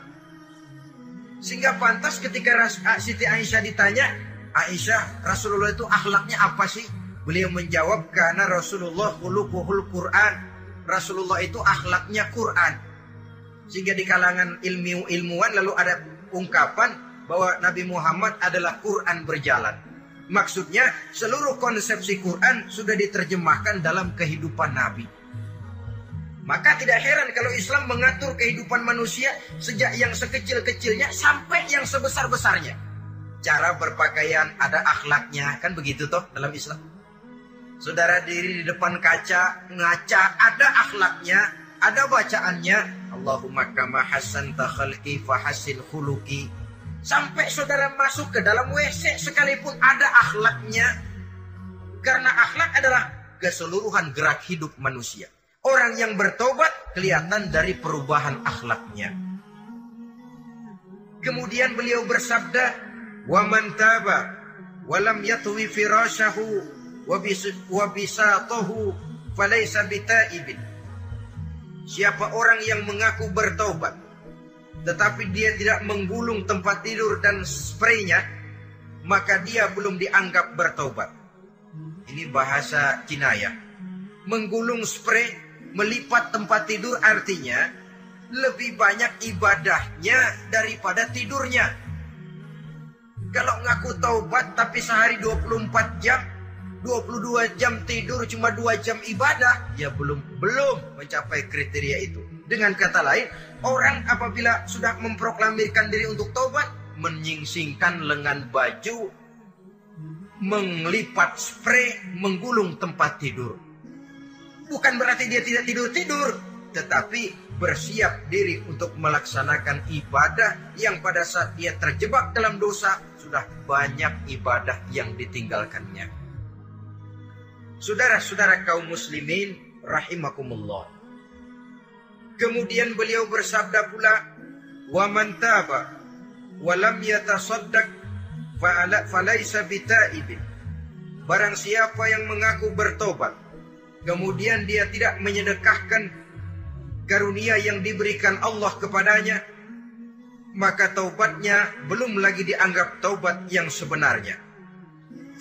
Sehingga pantas ketika Siti Aisyah ditanya, Aisyah, Rasulullah itu akhlaknya apa sih? Beliau menjawab karena Rasulullah khuluquhul Quran. Rasulullah itu akhlaknya Quran. Sehingga di kalangan ilmu ilmuwan lalu ada ungkapan bahwa Nabi Muhammad adalah Quran berjalan. Maksudnya seluruh konsepsi Quran sudah diterjemahkan dalam kehidupan Nabi. Maka tidak heran kalau Islam mengatur kehidupan manusia sejak yang sekecil-kecilnya sampai yang sebesar-besarnya. Cara berpakaian ada akhlaknya, kan begitu toh dalam Islam. Saudara diri di depan kaca, ngaca, ada akhlaknya, ada bacaannya. Allahumma kama hasan takhalki fahasin khuluki. Sampai saudara masuk ke dalam WC sekalipun ada akhlaknya. Karena akhlak adalah keseluruhan gerak hidup manusia. Orang yang bertobat kelihatan dari perubahan akhlaknya. Kemudian beliau bersabda, "Wa man taba wa lam yatwi firashahu wabisatahu falaysa bitaibin. Siapa orang yang mengaku bertobat tetapi dia tidak menggulung tempat tidur dan spraynya, maka dia belum dianggap bertobat. Ini bahasa Cina ya. Menggulung spray, melipat tempat tidur artinya lebih banyak ibadahnya daripada tidurnya. Kalau ngaku taubat tapi sehari 24 jam, 22 jam tidur cuma 2 jam ibadah, ya belum belum mencapai kriteria itu. Dengan kata lain, orang apabila sudah memproklamirkan diri untuk tobat, menyingsingkan lengan baju, melipat spray, menggulung tempat tidur. Bukan berarti dia tidak tidur-tidur, tetapi bersiap diri untuk melaksanakan ibadah yang pada saat dia terjebak dalam dosa, sudah banyak ibadah yang ditinggalkannya. Saudara-saudara kaum muslimin rahimakumullah. Kemudian beliau bersabda pula, "Wa man taba wa lam yatasaddaq fa'ala falaysa bita'ibin." Barang siapa yang mengaku bertobat, kemudian dia tidak menyedekahkan karunia yang diberikan Allah kepadanya, maka taubatnya belum lagi dianggap taubat yang sebenarnya.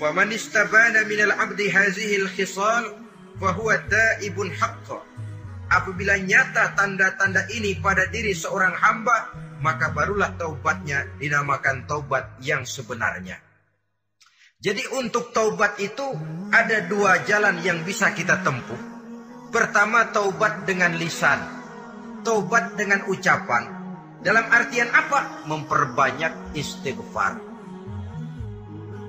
فمن استبان من العبد هذه الخصال فهو تائب حقا. Apabila nyata tanda-tanda ini pada diri seorang hamba, maka barulah taubatnya dinamakan taubat yang sebenarnya. Jadi untuk taubat itu ada dua jalan yang bisa kita tempuh. Pertama taubat dengan lisan, taubat dengan ucapan. Dalam artian apa? Memperbanyak istighfar.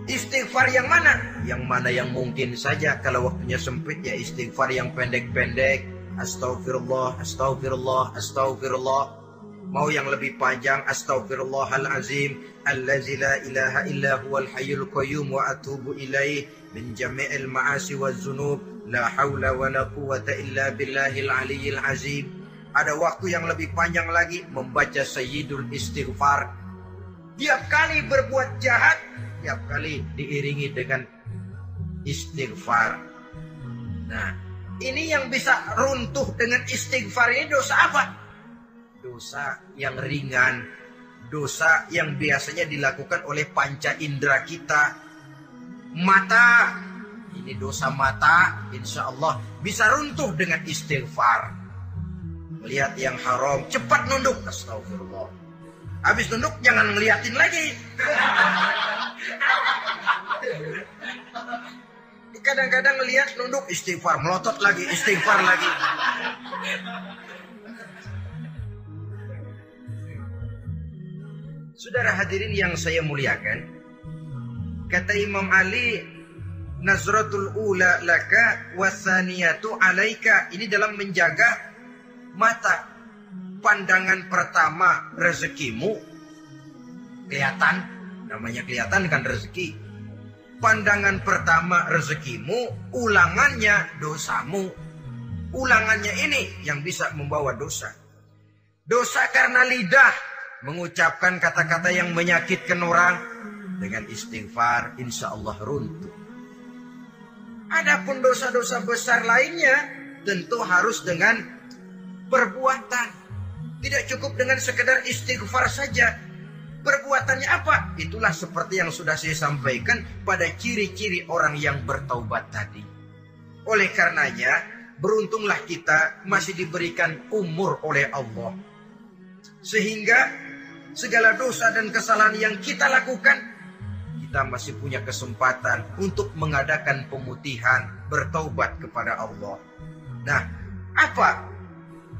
Istighfar yang mana? Yang mana yang mungkin saja kalau waktunya sempit ya istighfar yang pendek-pendek. Astaghfirullah, astaghfirullah, astaghfirullah. Mau yang lebih panjang astaghfirullahalazim allazi la ilaha illa huwal hayyul qayyum wa atubu ilaih min jami'il ma'asi waz zunub la haula wa la quwwata illa billahil aliyyil azim. Ada waktu yang lebih panjang lagi membaca sayyidul istighfar. Tiap kali berbuat jahat setiap kali diiringi dengan istighfar. Nah, ini yang bisa runtuh dengan istighfar ini dosa apa? Dosa yang ringan, dosa yang biasanya dilakukan oleh panca indera kita. Mata, ini dosa mata, insya Allah bisa runtuh dengan istighfar. Melihat yang haram, cepat nunduk. Astagfirullah. Habis nunduk jangan ngeliatin lagi. Kadang-kadang lihat nunduk istighfar, melotot lagi, istighfar lagi. Saudara hadirin yang saya muliakan, Kata Imam Ali, nazratul ula laka wasaniyatu alaika. Ini dalam menjaga mata. Pandangan pertama rezekimu kelihatan, namanya kelihatan kan rezeki. Pandangan pertama rezekimu, ulangannya dosamu. Ulangannya ini yang bisa membawa dosa. Dosa karena lidah mengucapkan kata-kata yang menyakitkan orang dengan istighfar insya Allah runtuh. Adapun dosa-dosa besar lainnya tentu harus dengan perbuatan. Tidak cukup dengan sekedar istighfar saja. Perbuatannya apa? Itulah seperti yang sudah saya sampaikan pada ciri-ciri orang yang bertaubat tadi. Oleh karenanya, beruntunglah kita masih diberikan umur oleh Allah. Sehingga segala dosa dan kesalahan yang kita lakukan kita masih punya kesempatan untuk mengadakan pemutihan, bertaubat kepada Allah. Nah, apa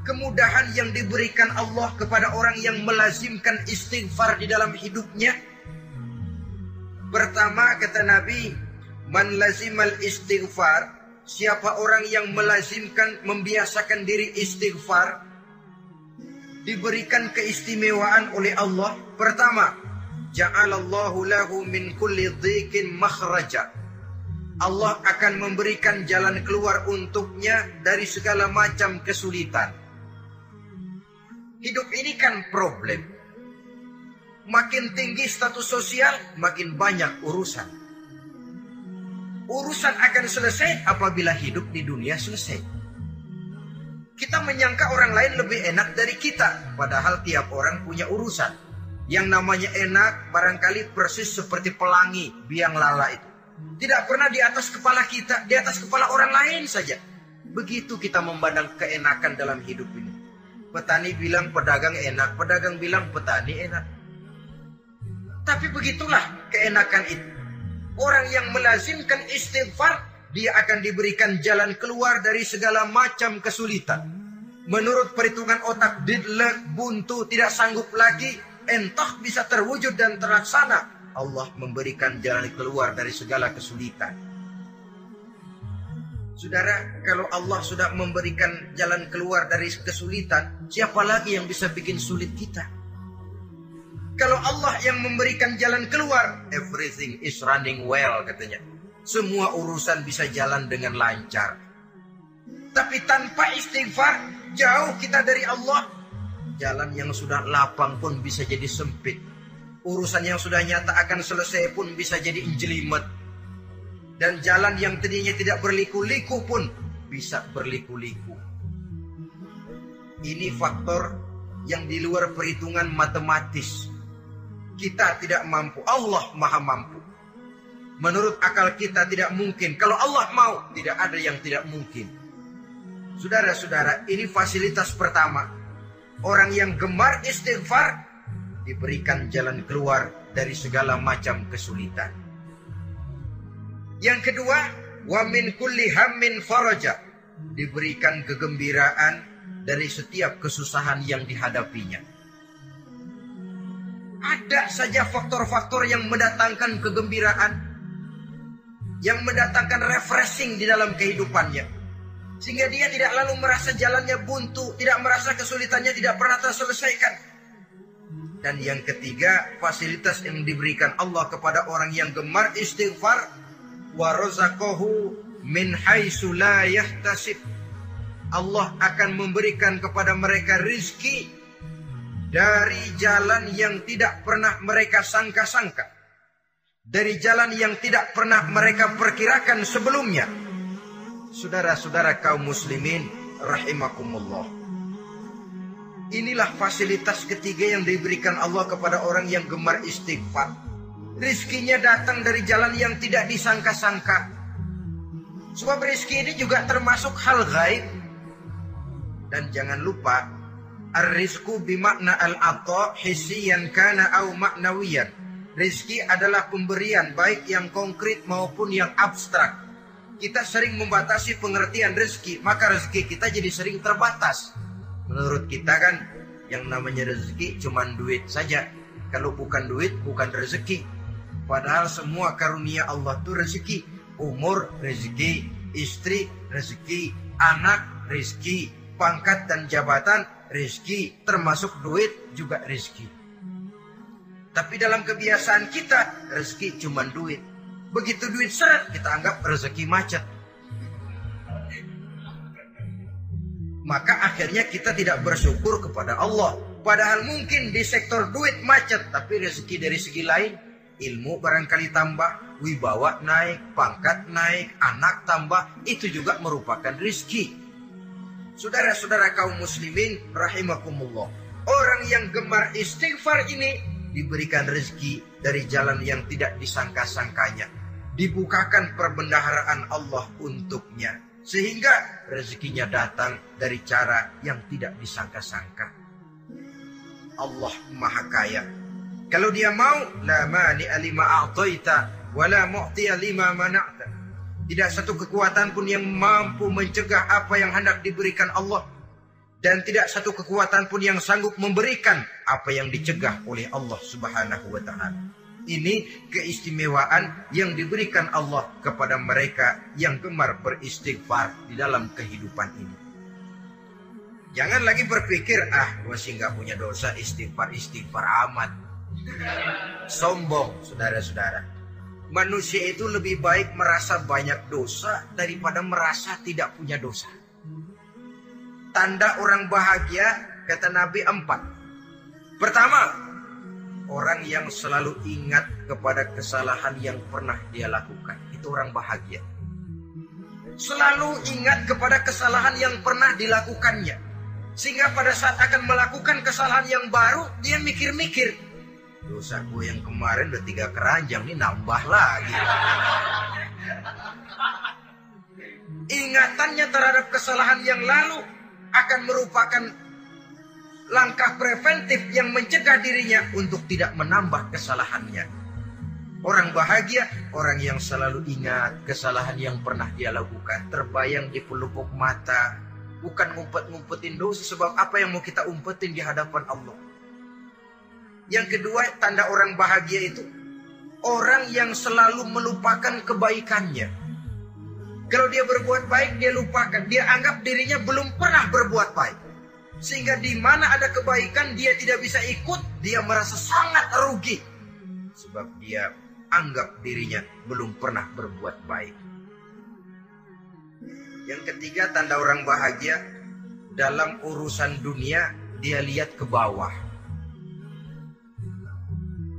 kemudahan yang diberikan Allah kepada orang yang melazimkan istighfar di dalam hidupnya? Pertama kata Nabi, man lazimal istighfar, siapa orang yang melazimkan membiasakan diri istighfar, diberikan keistimewaan oleh Allah. Pertama, ja'alallahu lahu min kulli dhikin makhraja. Allah akan memberikan jalan keluar untuknya dari segala macam kesulitan. Hidup ini kan problem. Makin tinggi status sosial, makin banyak urusan. Urusan akan selesai apabila hidup di dunia selesai. Kita menyangka orang lain lebih enak dari kita, padahal tiap orang punya urusan. Yang namanya enak barangkali persis seperti pelangi biang lala itu. Tidak pernah di atas kepala kita, di atas kepala orang lain saja. Begitu kita memandang keenakan dalam hidup ini. Petani bilang pedagang enak, pedagang bilang petani enak. Tapi begitulah keenakan itu. Orang yang melazimkan istighfar, dia akan diberikan jalan keluar dari segala macam kesulitan. Menurut perhitungan otak didlek, buntu, tidak sanggup lagi, entah bisa terwujud dan terlaksana. Allah memberikan jalan keluar dari segala kesulitan. Saudara, kalau Allah sudah memberikan jalan keluar dari kesulitan, siapa lagi yang bisa bikin sulit kita? Kalau Allah yang memberikan jalan keluar, everything is running well katanya. Semua urusan bisa jalan dengan lancar. Tapi tanpa istighfar, jauh kita dari Allah. Jalan yang sudah lapang pun bisa jadi sempit. Urusan yang sudah nyata akan selesai pun bisa jadi injelimet. Dan jalan yang tadinya tidak berliku-liku pun bisa berliku-liku. Ini faktor yang di luar perhitungan matematis. Kita tidak mampu, Allah maha mampu. Menurut akal kita tidak mungkin. Kalau Allah mau, tidak ada yang tidak mungkin. Saudara-saudara, ini fasilitas pertama. Orang yang gemar istighfar diberikan jalan keluar dari segala macam kesulitan. Yang kedua, wa min kulli hammin faraja. Diberikan kegembiraan dari setiap kesusahan yang dihadapinya. Ada saja faktor-faktor yang mendatangkan kegembiraan, yang mendatangkan refreshing di dalam kehidupannya. Sehingga dia tidak lalu merasa jalannya buntu, tidak merasa kesulitannya tidak pernah terselesaikan. Dan yang ketiga, fasilitas yang diberikan Allah kepada orang yang gemar istighfar min. Allah akan memberikan kepada mereka rizki dari jalan yang tidak pernah mereka sangka-sangka. Dari jalan yang tidak pernah mereka perkirakan sebelumnya. Saudara-saudara kaum muslimin rahimakumullah. Inilah fasilitas ketiga yang diberikan Allah kepada orang yang gemar istighfar. Rizkinya datang dari jalan yang tidak disangka-sangka. Sebab rizki ini juga termasuk hal gaib. Dan jangan lupa, Ar-rizku bimakna al-atta hisiyan kana au maknawiyan. Rizki adalah pemberian baik yang konkret maupun yang abstrak. Kita sering membatasi pengertian rezeki, maka rezeki kita jadi sering terbatas. Menurut kita kan yang namanya rezeki cuma duit saja. Kalau bukan duit bukan rezeki. Padahal semua karunia Allah itu rezeki. Umur, rezeki. Istri, rezeki. Anak, rezeki. Pangkat dan jabatan, rezeki. Termasuk duit juga rezeki. Tapi dalam kebiasaan kita, rezeki cuma duit. Begitu duit seret, kita anggap rezeki macet. Maka akhirnya kita tidak bersyukur kepada Allah. Padahal mungkin di sektor duit macet, tapi rezeki dari segi lain, ilmu barangkali tambah, wibawa naik, pangkat naik, anak tambah, itu juga merupakan rezeki. Saudara-saudara kaum muslimin rahimakumullah. Orang yang gemar istighfar ini diberikan rezeki dari jalan yang tidak disangka-sangkanya. Dibukakan perbendaharaan Allah untuknya sehingga rezekinya datang dari cara yang tidak disangka-sangka. Allah Maha Kaya. Kalau dia mau, la mani alima a'taita wa la mu'tiya lima mana'ta. Tidak satu kekuatan pun yang mampu mencegah apa yang hendak diberikan Allah. Dan tidak satu kekuatan pun yang sanggup memberikan apa yang dicegah oleh Allah subhanahu wa ta'ala. Ini keistimewaan yang diberikan Allah kepada mereka yang gemar beristighfar di dalam kehidupan ini. Jangan lagi berpikir, ah gue sih nggak punya dosa istighfar-istighfar amat. Sombong, saudara-saudara. Manusia itu lebih baik merasa banyak dosa daripada merasa tidak punya dosa. Tanda orang bahagia, kata Nabi empat. Pertama, Orang yang selalu ingat kepada kesalahan yang pernah dia lakukan. Itu orang bahagia. Selalu ingat kepada kesalahan yang pernah dilakukannya. Sehingga pada saat akan melakukan kesalahan yang baru, dia mikir-mikir. Dosa gue yang kemarin udah tiga keranjang, ini nambah lagi. Ingatannya terhadap kesalahan yang lalu akan merupakan langkah preventif yang mencegah dirinya untuk tidak menambah kesalahannya. Orang bahagia, orang yang selalu ingat kesalahan yang pernah dia lakukan, terbayang di pelupuk mata, bukan ngumpet-ngumpetin dosa sebab apa yang mau kita umpetin di hadapan Allah. Yang kedua, tanda orang bahagia itu orang yang selalu melupakan kebaikannya. Kalau dia berbuat baik, dia lupakan. Dia anggap dirinya belum pernah berbuat baik. Sehingga di mana ada kebaikan dia tidak bisa ikut, dia merasa sangat rugi. Sebab dia anggap dirinya belum pernah berbuat baik. Yang ketiga tanda orang bahagia dalam urusan dunia dia lihat ke bawah.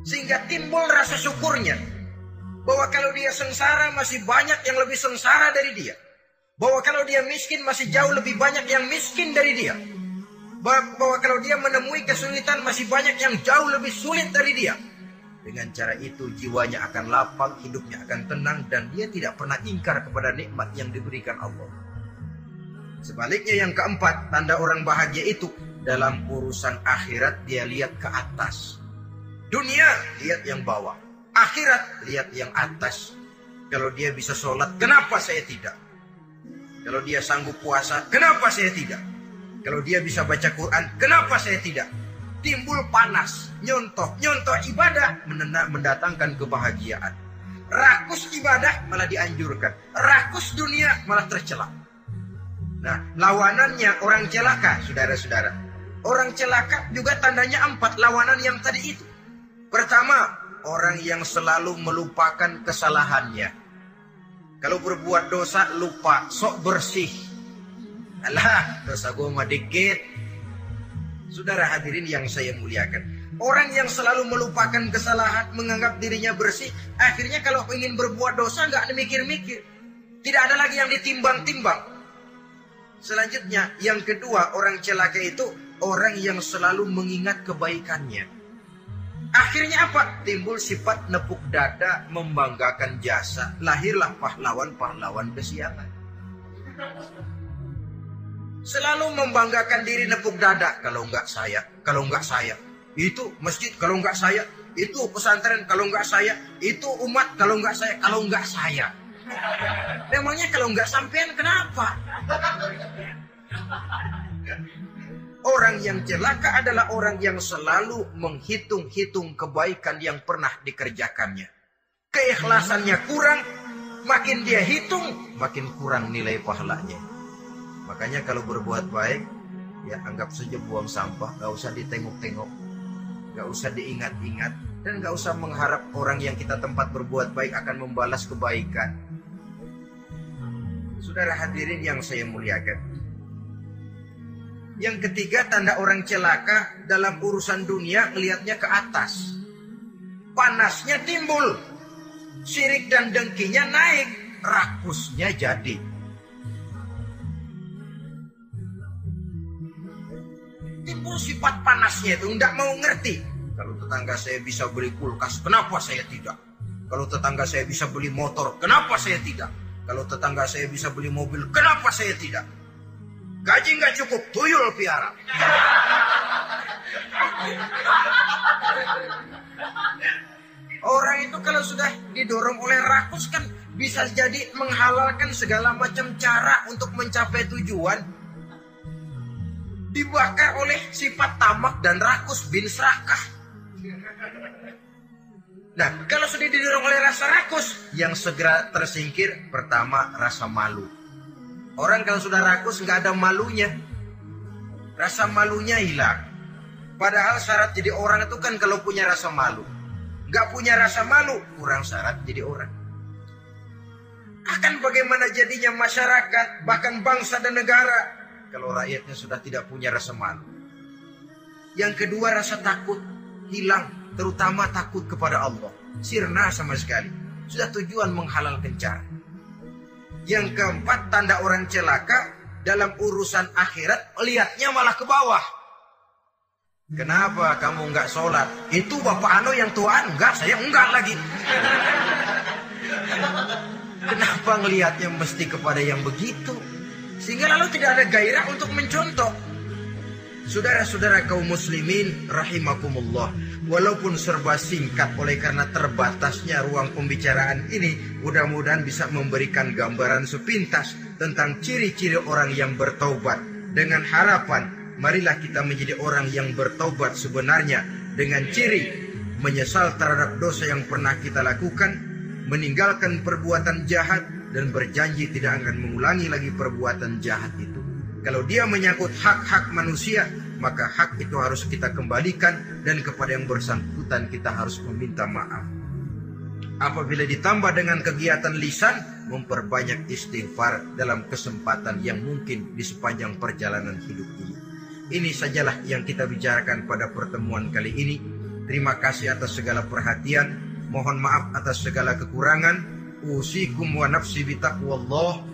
Sehingga timbul rasa syukurnya bahwa kalau dia sengsara masih banyak yang lebih sengsara dari dia. Bahwa kalau dia miskin masih jauh lebih banyak yang miskin dari dia bahwa kalau dia menemui kesulitan masih banyak yang jauh lebih sulit dari dia. Dengan cara itu jiwanya akan lapang, hidupnya akan tenang dan dia tidak pernah ingkar kepada nikmat yang diberikan Allah. Sebaliknya yang keempat, tanda orang bahagia itu dalam urusan akhirat dia lihat ke atas. Dunia lihat yang bawah, akhirat lihat yang atas. Kalau dia bisa sholat, kenapa saya tidak? Kalau dia sanggup puasa, kenapa saya tidak? Kalau dia bisa baca Quran, kenapa saya tidak? Timbul panas, nyontoh, nyontoh ibadah mendatangkan kebahagiaan. Rakus ibadah malah dianjurkan. Rakus dunia malah tercela. Nah, lawanannya orang celaka, saudara-saudara. Orang celaka juga tandanya empat lawanan yang tadi itu. Pertama, orang yang selalu melupakan kesalahannya. Kalau berbuat dosa, lupa, sok bersih, Alah, dosa gue mah dikit. Saudara hadirin yang saya muliakan. Orang yang selalu melupakan kesalahan, menganggap dirinya bersih, akhirnya kalau ingin berbuat dosa nggak mikir-mikir. Tidak ada lagi yang ditimbang-timbang. Selanjutnya, yang kedua, orang celaka itu orang yang selalu mengingat kebaikannya. Akhirnya apa? Timbul sifat nepuk dada, membanggakan jasa. Lahirlah pahlawan-pahlawan kesiangan. Selalu membanggakan diri nepuk dada. Kalau enggak saya, kalau enggak saya. Itu masjid kalau enggak saya. Itu pesantren kalau enggak saya. Itu umat kalau enggak saya. Kalau enggak saya. Memangnya kalau enggak sampean kenapa? Orang yang celaka adalah orang yang selalu menghitung-hitung kebaikan yang pernah dikerjakannya. keikhlasannya kurang, makin dia hitung, makin kurang nilai pahalanya. Makanya kalau berbuat baik, ya anggap saja buang sampah, gak usah ditengok-tengok, gak usah diingat-ingat, dan gak usah mengharap orang yang kita tempat berbuat baik akan membalas kebaikan. Saudara hadirin yang saya muliakan. Yang ketiga tanda orang celaka dalam urusan dunia melihatnya ke atas. Panasnya timbul. Sirik dan dengkinya naik. Rakusnya jadi. Timbul sifat panasnya itu nggak mau ngerti. Kalau tetangga saya bisa beli kulkas, kenapa saya tidak? Kalau tetangga saya bisa beli motor, kenapa saya tidak? Kalau tetangga saya bisa beli mobil, kenapa saya tidak? Gaji nggak cukup, tuyul piara. Orang itu kalau sudah didorong oleh rakus kan bisa jadi menghalalkan segala macam cara untuk mencapai tujuan. Dibakar oleh sifat tamak dan rakus bin serakah. Nah, kalau sudah didorong oleh rasa rakus, yang segera tersingkir pertama rasa malu. Orang kalau sudah rakus nggak ada malunya. Rasa malunya hilang. Padahal syarat jadi orang itu kan kalau punya rasa malu. Nggak punya rasa malu, kurang syarat jadi orang. Akan bagaimana jadinya masyarakat, bahkan bangsa dan negara, kalau rakyatnya sudah tidak punya rasa malu. Yang kedua rasa takut hilang, terutama takut kepada Allah. Sirna sama sekali. Sudah tujuan menghalalkan cara. Yang keempat, tanda orang celaka dalam urusan akhirat lihatnya malah ke bawah. Kenapa kamu nggak sholat? Itu bapak Ano yang tuan, enggak, saya enggak lagi. Kenapa ngelihatnya mesti kepada yang begitu? Sehingga lalu tidak ada gairah untuk mencontoh. Saudara-saudara kaum muslimin rahimakumullah. Walaupun serba singkat oleh karena terbatasnya ruang pembicaraan ini, mudah-mudahan bisa memberikan gambaran sepintas tentang ciri-ciri orang yang bertaubat. Dengan harapan, marilah kita menjadi orang yang bertaubat sebenarnya dengan ciri menyesal terhadap dosa yang pernah kita lakukan, meninggalkan perbuatan jahat, dan berjanji tidak akan mengulangi lagi perbuatan jahat itu. Kalau dia menyangkut hak-hak manusia, maka hak itu harus kita kembalikan dan kepada yang bersangkutan kita harus meminta maaf. Apabila ditambah dengan kegiatan lisan, memperbanyak istighfar dalam kesempatan yang mungkin di sepanjang perjalanan hidup ini. Ini sajalah yang kita bicarakan pada pertemuan kali ini. Terima kasih atas segala perhatian. Mohon maaf atas segala kekurangan. Usikum wa nafsi bitaqwallah.